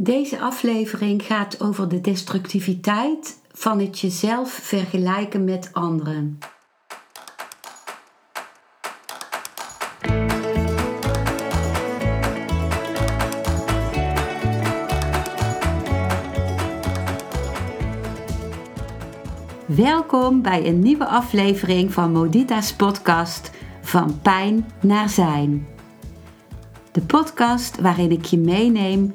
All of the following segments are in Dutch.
Deze aflevering gaat over de destructiviteit van het jezelf vergelijken met anderen. Welkom bij een nieuwe aflevering van Modita's podcast Van Pijn naar Zijn. De podcast waarin ik je meeneem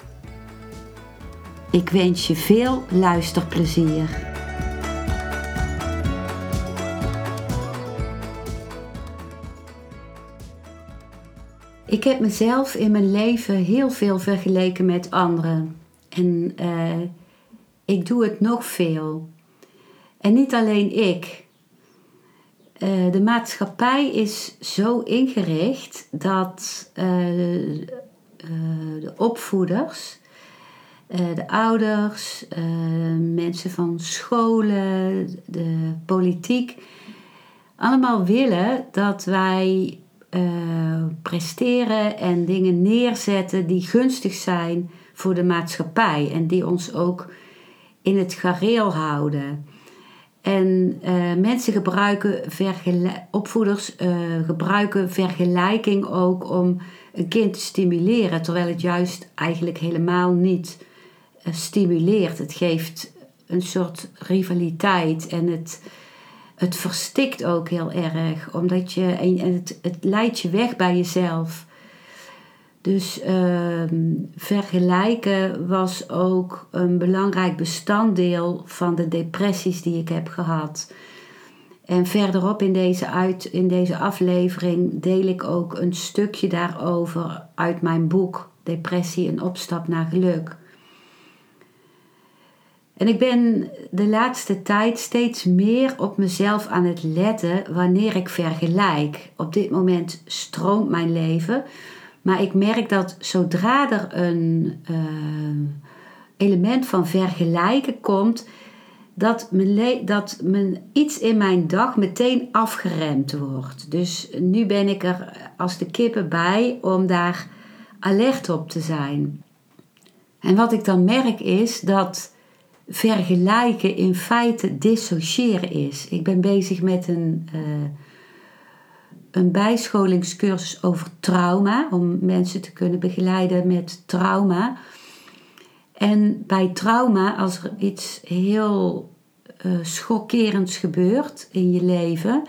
Ik wens je veel luisterplezier. Ik heb mezelf in mijn leven heel veel vergeleken met anderen. En uh, ik doe het nog veel. En niet alleen ik. Uh, de maatschappij is zo ingericht dat uh, de opvoeders eh, de ouders, uh, mensen van scholen, de politiek, allemaal willen dat wij uh, presteren en dingen neerzetten die gunstig zijn voor de maatschappij en die ons ook in het gareel houden. En mensen gebruiken, opvoeders gebruiken vergelijking ook om een kind te stimuleren, terwijl het juist eigenlijk helemaal niet eh, stimuleert. Het geeft een soort rivaliteit en het, het verstikt ook heel erg, omdat je, en het, het leidt je weg bij jezelf. Dus ehm, vergelijken was ook een belangrijk bestanddeel van de depressies die ik heb gehad. En verderop in deze, uit, in deze aflevering deel ik ook een stukje daarover uit mijn boek Depressie, een opstap naar geluk. En ik ben de laatste tijd steeds meer op mezelf aan het letten wanneer ik vergelijk. Op dit moment stroomt mijn leven, maar ik merk dat zodra er een uh, element van vergelijken komt, dat, mijn dat mijn, iets in mijn dag meteen afgeremd wordt. Dus nu ben ik er als de kippen bij om daar alert op te zijn. En wat ik dan merk is dat vergelijken in feite dissociëren is. Ik ben bezig met een, uh, een bijscholingscursus over trauma, om mensen te kunnen begeleiden met trauma. En bij trauma, als er iets heel uh, schokkerends gebeurt in je leven,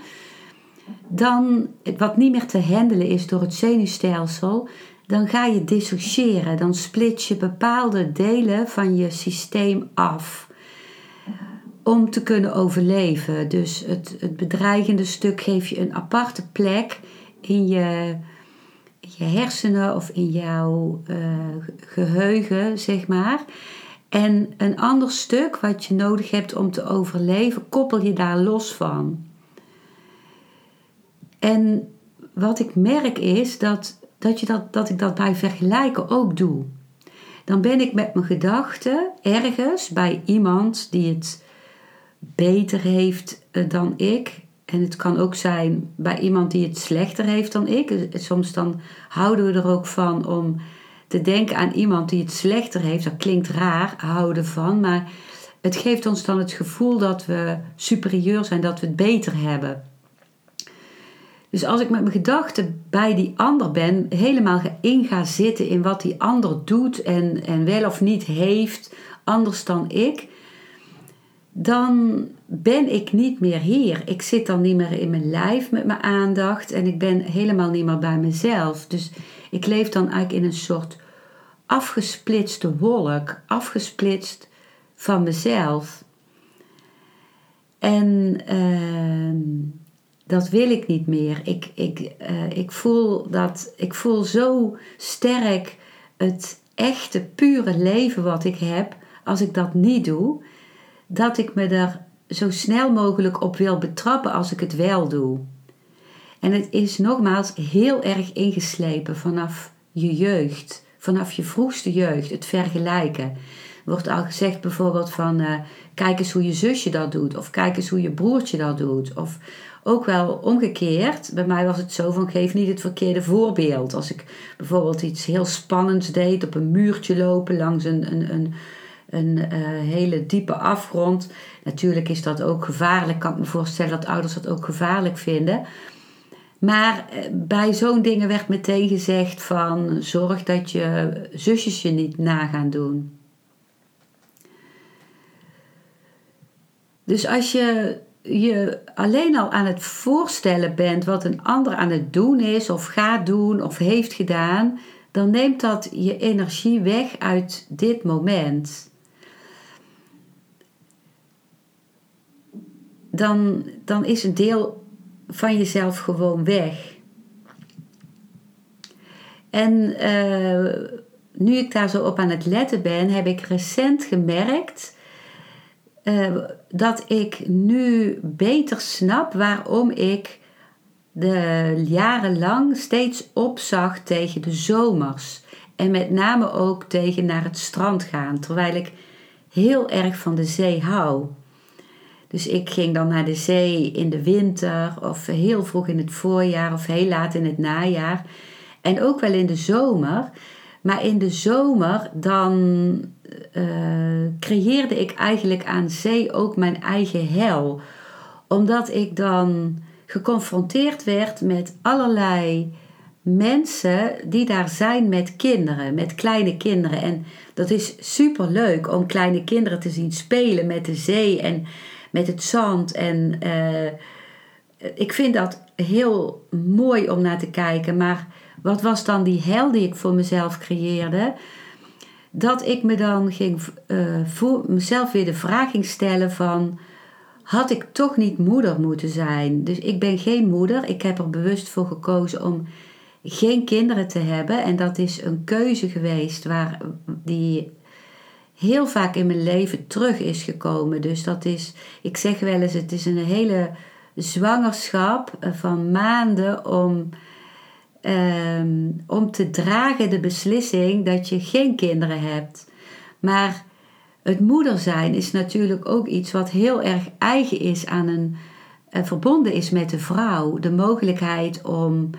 dan wat niet meer te handelen is door het zenuwstelsel, dan ga je dissociëren. Dan split je bepaalde delen van je systeem af om te kunnen overleven. Dus het, het bedreigende stuk geef je een aparte plek in je, je hersenen of in jouw uh, geheugen, zeg maar. En een ander stuk wat je nodig hebt om te overleven, koppel je daar los van. En wat ik merk is dat dat, je dat, dat ik dat bij vergelijken ook doe. Dan ben ik met mijn gedachten ergens bij iemand die het beter heeft eh, dan ik. En het kan ook zijn bij iemand die het slechter heeft dan ik. Eh, soms dan houden we er ook van om te denken aan iemand die het slechter heeft. Dat klinkt raar, houden van. Maar het geeft ons dan het gevoel dat we superieur zijn, dat we het beter hebben. Dus als ik met mijn gedachten bij die ander ben, helemaal in ga zitten in wat die ander doet en, en wel of niet heeft, anders dan ik, dan ben ik niet meer hier. Ik zit dan niet meer in mijn lijf met mijn aandacht en ik ben helemaal niet meer bij mezelf. Dus ik leef dan eigenlijk in een soort afgesplitste wolk, afgesplitst van mezelf. En. Uh, dat wil ik niet meer. Ik, ik, uh, ik, voel dat, ik voel zo sterk het echte, pure leven wat ik heb. Als ik dat niet doe, dat ik me er zo snel mogelijk op wil betrappen als ik het wel doe. En het is nogmaals heel erg ingeslepen vanaf je jeugd, vanaf je vroegste jeugd, het vergelijken. Wordt al gezegd bijvoorbeeld van uh, kijk eens hoe je zusje dat doet, of kijk eens hoe je broertje dat doet. Of ook wel omgekeerd, bij mij was het zo van geef niet het verkeerde voorbeeld. Als ik bijvoorbeeld iets heel spannends deed, op een muurtje lopen langs een, een, een, een uh, hele diepe afgrond. Natuurlijk is dat ook gevaarlijk, kan ik me voorstellen dat ouders dat ook gevaarlijk vinden. Maar eh, bij zo'n dingen werd meteen gezegd van zorg dat je zusjes je niet na gaan doen. Dus als je je alleen al aan het voorstellen bent wat een ander aan het doen is, of gaat doen, of heeft gedaan, dan neemt dat je energie weg uit dit moment. Dan, dan is een deel van jezelf gewoon weg. En uh, nu ik daar zo op aan het letten ben, heb ik recent gemerkt uh, dat ik nu beter snap waarom ik de jarenlang steeds opzag tegen de zomers. En met name ook tegen naar het strand gaan, terwijl ik heel erg van de zee hou. Dus ik ging dan naar de zee in de winter of heel vroeg in het voorjaar of heel laat in het najaar. En ook wel in de zomer. Maar in de zomer dan uh, creëerde ik eigenlijk aan zee ook mijn eigen hel. Omdat ik dan geconfronteerd werd met allerlei mensen die daar zijn met kinderen, met kleine kinderen. En dat is super leuk om kleine kinderen te zien spelen met de zee en met het zand. En uh, ik vind dat heel mooi om naar te kijken. Maar wat was dan die hel die ik voor mezelf creëerde? Dat ik me dan ging uh, voor mezelf weer de vraag ging stellen van... Had ik toch niet moeder moeten zijn? Dus ik ben geen moeder. Ik heb er bewust voor gekozen om geen kinderen te hebben. En dat is een keuze geweest waar die heel vaak in mijn leven terug is gekomen. Dus dat is, ik zeg wel eens, het is een hele zwangerschap eh, van maanden om, um, om te dragen de beslissing dat je geen kinderen hebt. Maar het moeder zijn is natuurlijk ook iets wat heel erg eigen is aan een, uh, verbonden is met de vrouw. De mogelijkheid om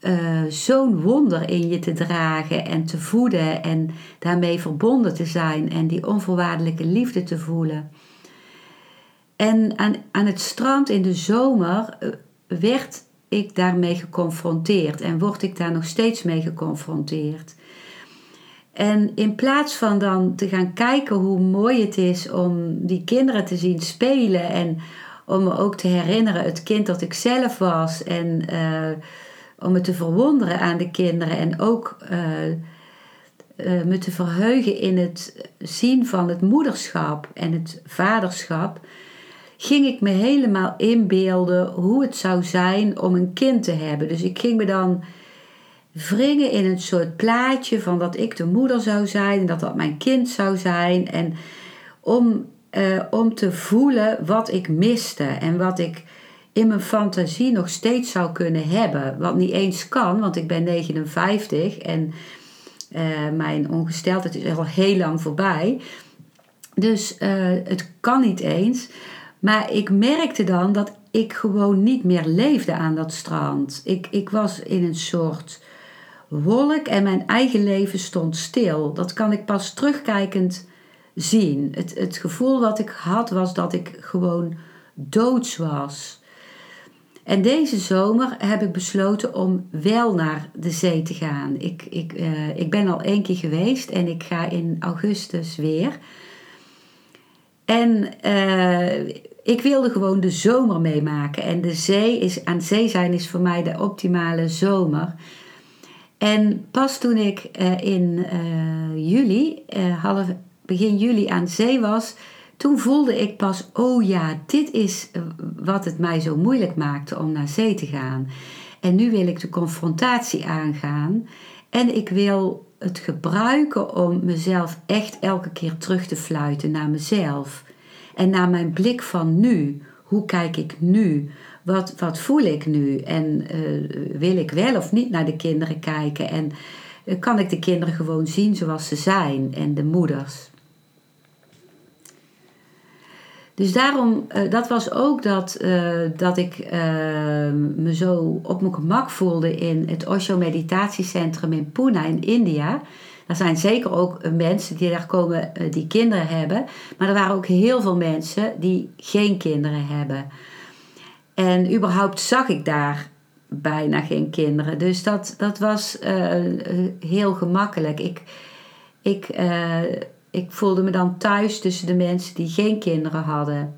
uh, zo'n wonder in je te dragen en te voeden en daarmee verbonden te zijn en die onvoorwaardelijke liefde te voelen. En aan, aan het strand in de zomer eh, werd ik daarmee geconfronteerd en word ik daar nog steeds mee geconfronteerd. En in plaats van dan te gaan kijken hoe mooi het is om die kinderen te zien spelen en om me ook te herinneren het kind dat ik zelf was en uh, om me te verwonderen aan de kinderen en ook uh, me te verheugen in het zien van het moederschap en het vaderschap, ging ik me helemaal inbeelden hoe het zou zijn om een kind te hebben. Dus ik ging me dan wringen in een soort plaatje van dat ik de moeder zou zijn en dat dat mijn kind zou zijn. En om, uh, om te voelen wat ik miste en wat ik in mijn fantasie nog steeds zou kunnen hebben. Wat niet eens kan, want ik ben 59 en uh, mijn ongesteldheid is al heel lang voorbij. Dus uh, het kan niet eens. Maar ik merkte dan dat ik gewoon niet meer leefde aan dat strand. Ik, ik was in een soort wolk en mijn eigen leven stond stil. Dat kan ik pas terugkijkend zien. Het, het gevoel wat ik had was dat ik gewoon doods was. En deze zomer heb ik besloten om wel naar de zee te gaan. Ik, ik, uh, ik ben al één keer geweest en ik ga in augustus weer. En uh, ik wilde gewoon de zomer meemaken. En de zee is, aan zee zijn is voor mij de optimale zomer. En pas toen ik uh, in juli, half, begin juli aan zee was, toen voelde ik pas, oh ja, dit is eh, wat het mij zo moeilijk maakte om naar zee te gaan. En nu wil ik de confrontatie aangaan en ik wil het gebruiken om mezelf echt elke keer terug te fluiten naar mezelf. En naar mijn blik van nu. Hoe kijk ik nu? Wat, wat voel ik nu? En wil ik wel of niet naar de kinderen kijken? En kan ik de kinderen gewoon zien zoals ze zijn en de moeders? Dus daarom, uh, dat was ook dat, dat ik me zo op mijn gemak voelde in het Osho Meditatiecentrum in Pune in India. Er zijn zeker ook mensen die daar komen die kinderen hebben. Maar er waren ook heel veel mensen die geen kinderen hebben. En überhaupt zag ik daar bijna geen kinderen. Dus dat, dat was heel gemakkelijk. Ik, ik ik voelde me dan thuis tussen de mensen die geen kinderen hadden.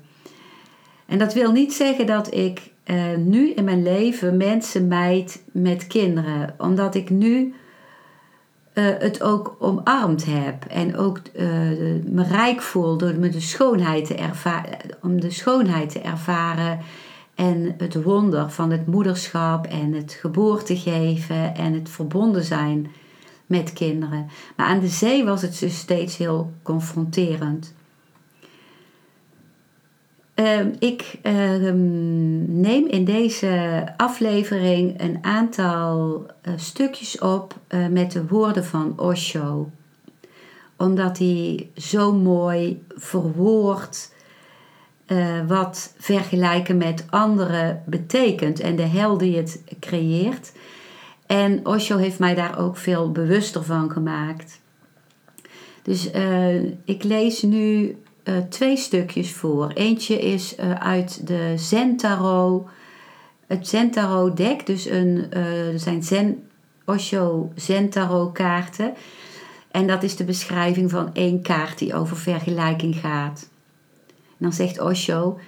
En dat wil niet zeggen dat ik nu in mijn leven mensen mijd met kinderen, omdat ik nu uh, het ook omarmd heb en ook uh, me rijk voel door me de schoonheid te ervaren, om de schoonheid te ervaren en het wonder van het moederschap en het geboorte geven en het verbonden zijn met kinderen. Maar aan de zee was het dus steeds heel confronterend. Ehm, ik ehm, neem in deze aflevering een aantal uh, stukjes op uh, met de woorden van Osho. Omdat hij zo mooi verwoordt uh, wat vergelijken met anderen betekent en de hel die het creëert. En Osho heeft mij daar ook veel bewuster van gemaakt. Dus ik lees nu uh, twee stukjes voor. Eentje is uh, uit de Zentaro, het Zentaro deck. Dus een, er zijn Zen, Osho Zentaro kaarten. En dat is de beschrijving van één kaart die over vergelijking gaat. Dan zegt Osho: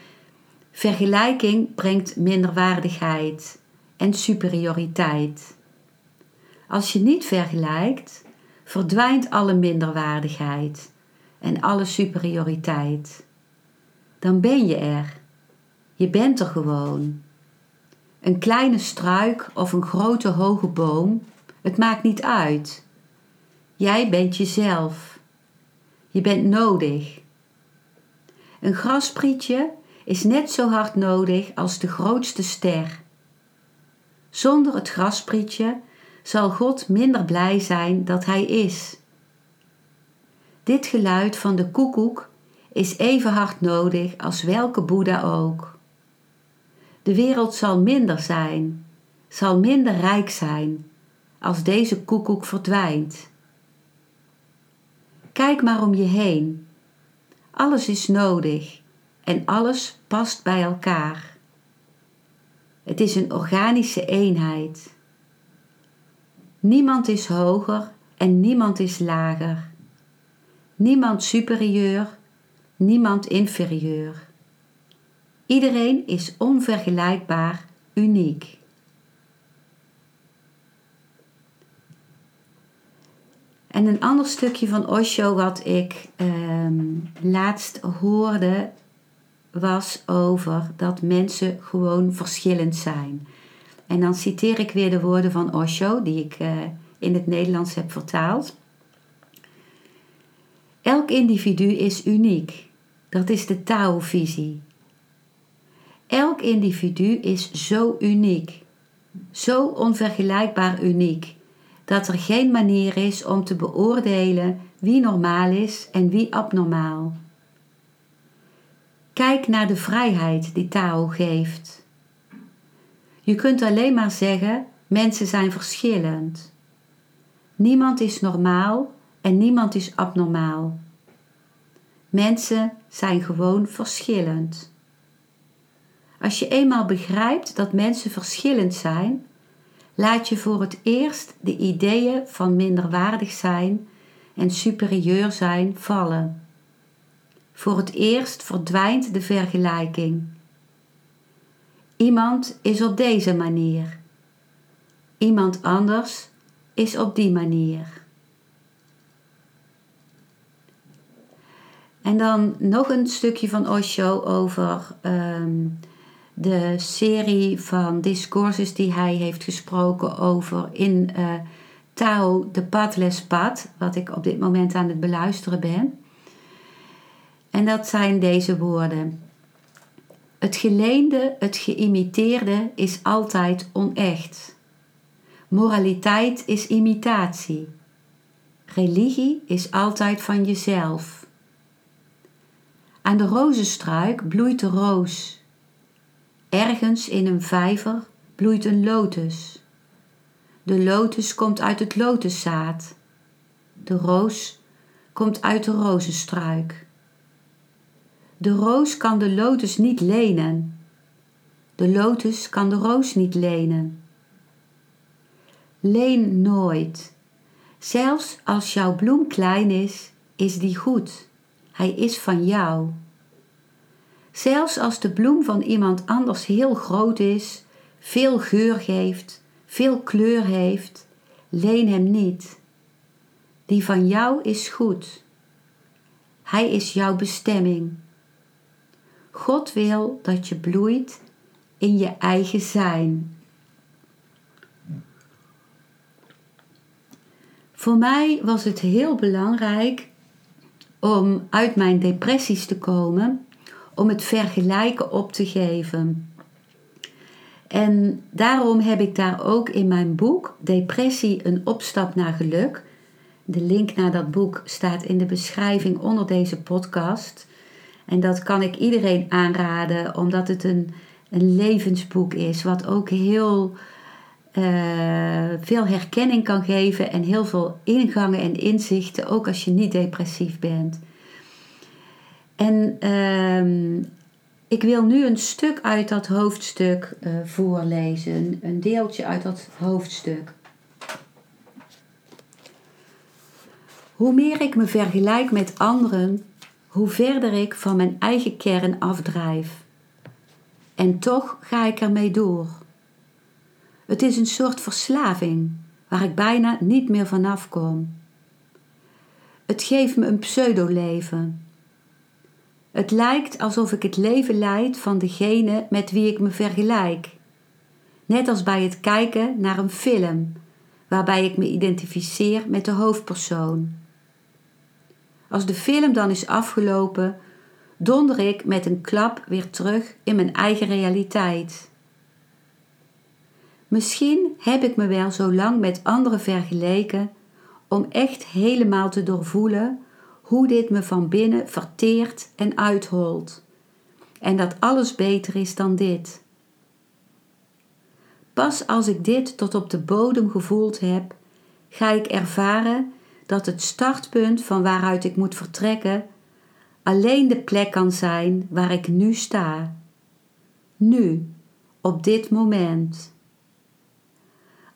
Vergelijking brengt minderwaardigheid en superioriteit. Als je niet vergelijkt, verdwijnt alle minderwaardigheid en alle superioriteit. Dan ben je er. Je bent er gewoon. Een kleine struik of een grote hoge boom, het maakt niet uit. Jij bent jezelf. Je bent nodig. Een grasprietje is net zo hard nodig als de grootste ster. Zonder het grasprietje zal God minder blij zijn dat Hij is. Dit geluid van de koekoek is even hard nodig als welke Boeddha ook. De wereld zal minder zijn, zal minder rijk zijn als deze koekoek verdwijnt. Kijk maar om je heen. Alles is nodig en alles past bij elkaar. Het is een organische eenheid. Niemand is hoger en niemand is lager. Niemand superieur, niemand inferieur. Iedereen is onvergelijkbaar uniek. En een ander stukje van Osho wat ik ehm, laatst hoorde was over dat mensen gewoon verschillend zijn. En dan citeer ik weer de woorden van Osho, die ik uh, in het Nederlands heb vertaald. Elk individu is uniek. Dat is de Tao-visie. Elk individu is zo uniek, zo onvergelijkbaar uniek, dat er geen manier is om te beoordelen wie normaal is en wie abnormaal. Kijk naar de vrijheid die Tao geeft. Je kunt alleen maar zeggen: mensen zijn verschillend. Niemand is normaal en niemand is abnormaal. Mensen zijn gewoon verschillend. Als je eenmaal begrijpt dat mensen verschillend zijn, laat je voor het eerst de ideeën van minderwaardig zijn en superieur zijn vallen. Voor het eerst verdwijnt de vergelijking. Iemand is op deze manier. Iemand anders is op die manier. En dan nog een stukje van Osho over um, de serie van discourses die hij heeft gesproken over in uh, Tao de Padles Pad, wat ik op dit moment aan het beluisteren ben. En dat zijn deze woorden. Het geleende, het geïmiteerde is altijd onecht. Moraliteit is imitatie. Religie is altijd van jezelf. Aan de rozenstruik bloeit de roos. Ergens in een vijver bloeit een lotus. De lotus komt uit het lotuszaad. De roos komt uit de rozenstruik. De roos kan de lotus niet lenen. De lotus kan de roos niet lenen. Leen nooit. Zelfs als jouw bloem klein is, is die goed. Hij is van jou. Zelfs als de bloem van iemand anders heel groot is, veel geur geeft, veel kleur heeft, leen hem niet. Die van jou is goed. Hij is jouw bestemming. God wil dat je bloeit in je eigen zijn. Voor mij was het heel belangrijk om uit mijn depressies te komen, om het vergelijken op te geven. En daarom heb ik daar ook in mijn boek Depressie een opstap naar geluk. De link naar dat boek staat in de beschrijving onder deze podcast. En dat kan ik iedereen aanraden, omdat het een, een levensboek is, wat ook heel veel herkenning kan geven en heel veel ingangen en inzichten, ook als je niet depressief bent. En uh, ik wil nu een stuk uit dat hoofdstuk uh, voorlezen, een deeltje uit dat hoofdstuk. Hoe meer ik me vergelijk met anderen, hoe verder ik van mijn eigen kern afdrijf. En toch ga ik ermee door. Het is een soort verslaving waar ik bijna niet meer vanaf kom. Het geeft me een pseudoleven. Het lijkt alsof ik het leven leid van degene met wie ik me vergelijk. Net als bij het kijken naar een film, waarbij ik me identificeer met de hoofdpersoon. Als de film dan is afgelopen, donder ik met een klap weer terug in mijn eigen realiteit. Misschien heb ik me wel zo lang met anderen vergeleken om echt helemaal te doorvoelen hoe dit me van binnen verteert en uitholt. En dat alles beter is dan dit. Pas als ik dit tot op de bodem gevoeld heb, ga ik ervaren dat het startpunt van waaruit ik moet vertrekken alleen de plek kan zijn waar ik nu sta. Nu, op dit moment.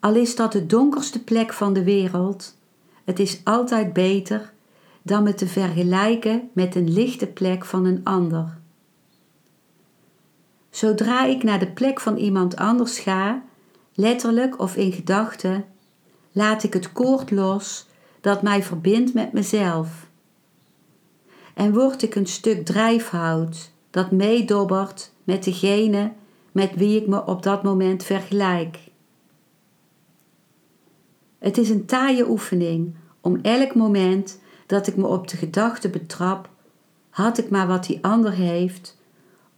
Al is dat de donkerste plek van de wereld, het is altijd beter dan me te vergelijken met een lichte plek van een ander. Zodra ik naar de plek van iemand anders ga, letterlijk of in gedachten, laat ik het koord los dat mij verbindt met mezelf. En word ik een stuk drijfhout dat meedobbert met degene met wie ik me op dat moment vergelijk. Het is een taaie oefening om elk moment dat ik me op de gedachte betrap, had ik maar wat die ander heeft,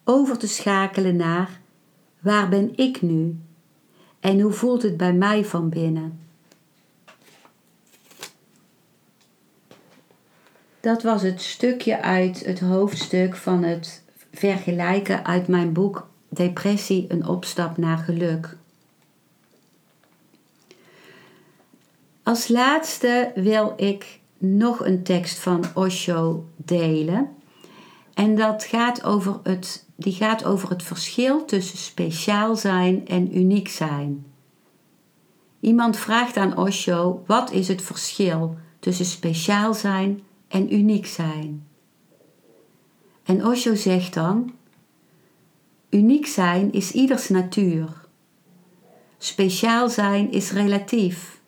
over te schakelen naar waar ben ik nu en hoe voelt het bij mij van binnen. Dat was het stukje uit het hoofdstuk van het vergelijken uit mijn boek Depressie, een opstap naar geluk. Als laatste wil ik nog een tekst van Osho delen. En dat gaat over het, die gaat over het verschil tussen speciaal zijn en uniek zijn. Iemand vraagt aan Osho: wat is het verschil tussen speciaal zijn en uniek zijn? En Osho zegt dan: Uniek zijn is ieders natuur. Speciaal zijn is relatief.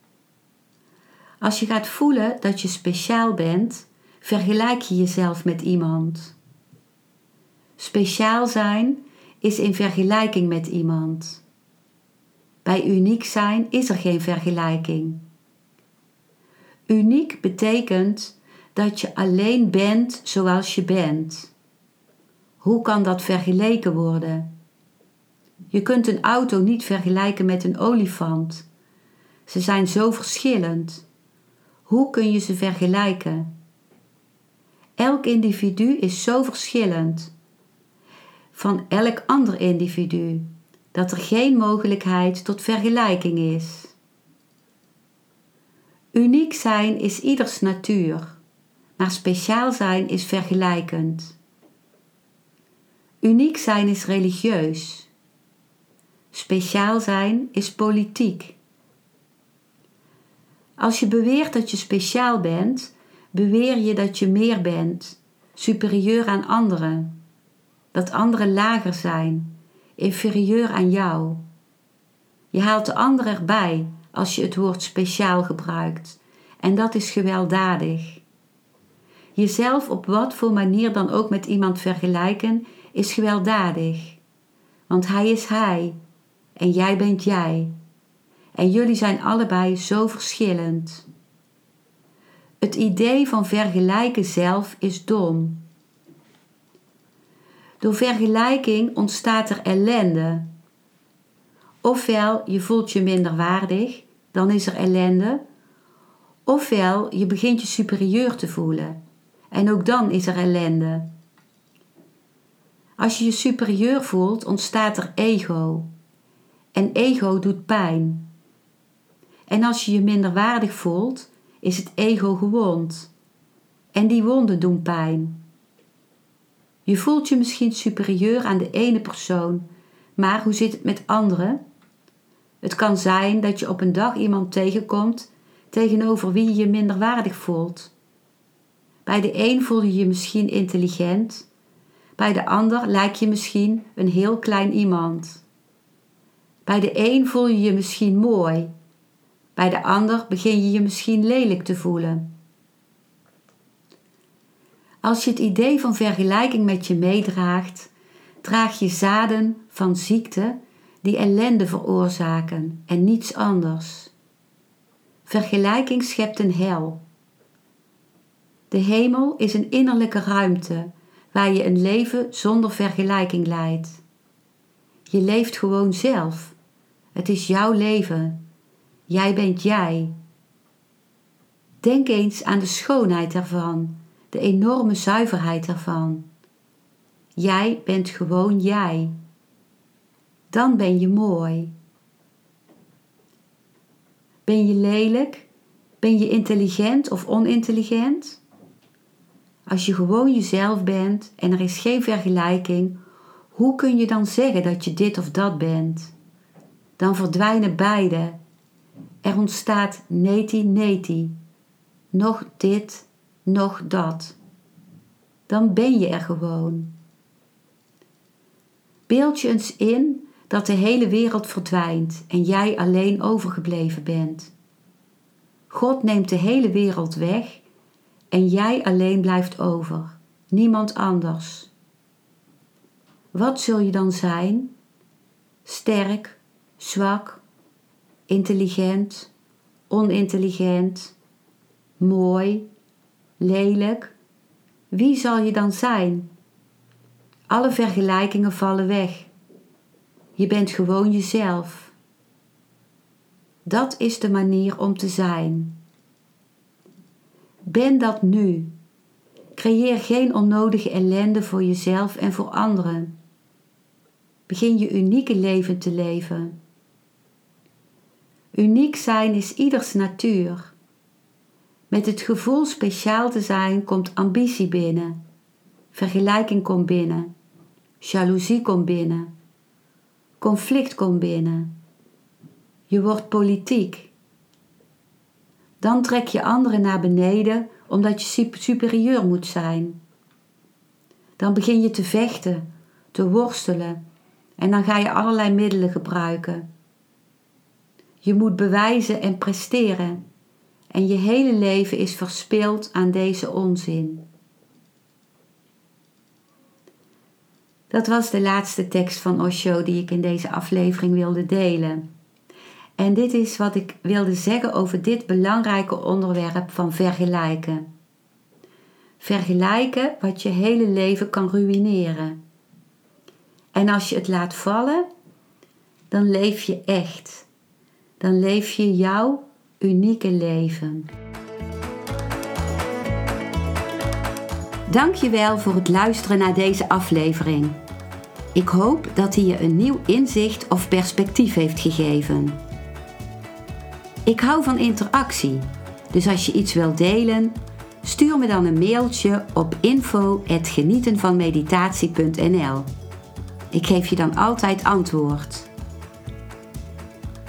Als je gaat voelen dat je speciaal bent, vergelijk je jezelf met iemand. Speciaal zijn is in vergelijking met iemand. Bij uniek zijn is er geen vergelijking. Uniek betekent dat je alleen bent zoals je bent. Hoe kan dat vergeleken worden? Je kunt een auto niet vergelijken met een olifant. Ze zijn zo verschillend. Hoe kun je ze vergelijken? Elk individu is zo verschillend van elk ander individu dat er geen mogelijkheid tot vergelijking is. Uniek zijn is ieders natuur, maar speciaal zijn is vergelijkend. Uniek zijn is religieus. Speciaal zijn is politiek. Als je beweert dat je speciaal bent, beweer je dat je meer bent, superieur aan anderen, dat anderen lager zijn, inferieur aan jou. Je haalt de ander erbij als je het woord speciaal gebruikt, en dat is gewelddadig. Jezelf op wat voor manier dan ook met iemand vergelijken is gewelddadig, want hij is hij en jij bent jij. En jullie zijn allebei zo verschillend. Het idee van vergelijken zelf is dom. Door vergelijking ontstaat er ellende. Ofwel je voelt je minder waardig, dan is er ellende. Ofwel je begint je superieur te voelen. En ook dan is er ellende. Als je je superieur voelt, ontstaat er ego. En ego doet pijn. En als je je minderwaardig voelt, is het ego gewond. En die wonden doen pijn. Je voelt je misschien superieur aan de ene persoon, maar hoe zit het met anderen? Het kan zijn dat je op een dag iemand tegenkomt tegenover wie je je minderwaardig voelt. Bij de een voel je je misschien intelligent, bij de ander lijk je misschien een heel klein iemand. Bij de een voel je je misschien mooi, bij de ander begin je je misschien lelijk te voelen. Als je het idee van vergelijking met je meedraagt, draag je zaden van ziekte die ellende veroorzaken en niets anders. Vergelijking schept een hel. De hemel is een innerlijke ruimte waar je een leven zonder vergelijking leidt. Je leeft gewoon zelf. Het is jouw leven. Jij bent jij. Denk eens aan de schoonheid ervan, de enorme zuiverheid ervan. Jij bent gewoon jij. Dan ben je mooi. Ben je lelijk? Ben je intelligent of onintelligent? Als je gewoon jezelf bent en er is geen vergelijking, hoe kun je dan zeggen dat je dit of dat bent? Dan verdwijnen beide. Er ontstaat neti-neti. Nog dit, nog dat. Dan ben je er gewoon. Beeld je eens in dat de hele wereld verdwijnt en jij alleen overgebleven bent. God neemt de hele wereld weg en jij alleen blijft over, niemand anders. Wat zul je dan zijn? Sterk, zwak, intelligent, onintelligent, mooi, lelijk? Wie zal je dan zijn? Alle vergelijkingen vallen weg. Je bent gewoon jezelf. Dat is de manier om te zijn. Ben dat nu. Creëer geen onnodige ellende voor jezelf en voor anderen. Begin je unieke leven te leven. Uniek zijn is ieders natuur. Met het gevoel speciaal te zijn komt ambitie binnen, vergelijking komt binnen, jaloezie komt binnen, conflict komt binnen. Je wordt politiek. Dan trek je anderen naar beneden omdat je superieur moet zijn. Dan begin je te vechten, te worstelen en dan ga je allerlei middelen gebruiken. Je moet bewijzen en presteren en je hele leven is verspild aan deze onzin. Dat was de laatste tekst van Osho die ik in deze aflevering wilde delen. En dit is wat ik wilde zeggen over dit belangrijke onderwerp van vergelijken. Vergelijken wat je hele leven kan ruïneren. En als je het laat vallen, dan leef je echt. Dan leef je jouw unieke leven. Dankjewel voor het luisteren naar deze aflevering. Ik hoop dat hij je een nieuw inzicht of perspectief heeft gegeven. Ik hou van interactie, dus als je iets wilt delen, stuur me dan een mailtje op info@genietenvanmeditatie.nl. Ik geef je dan altijd antwoord.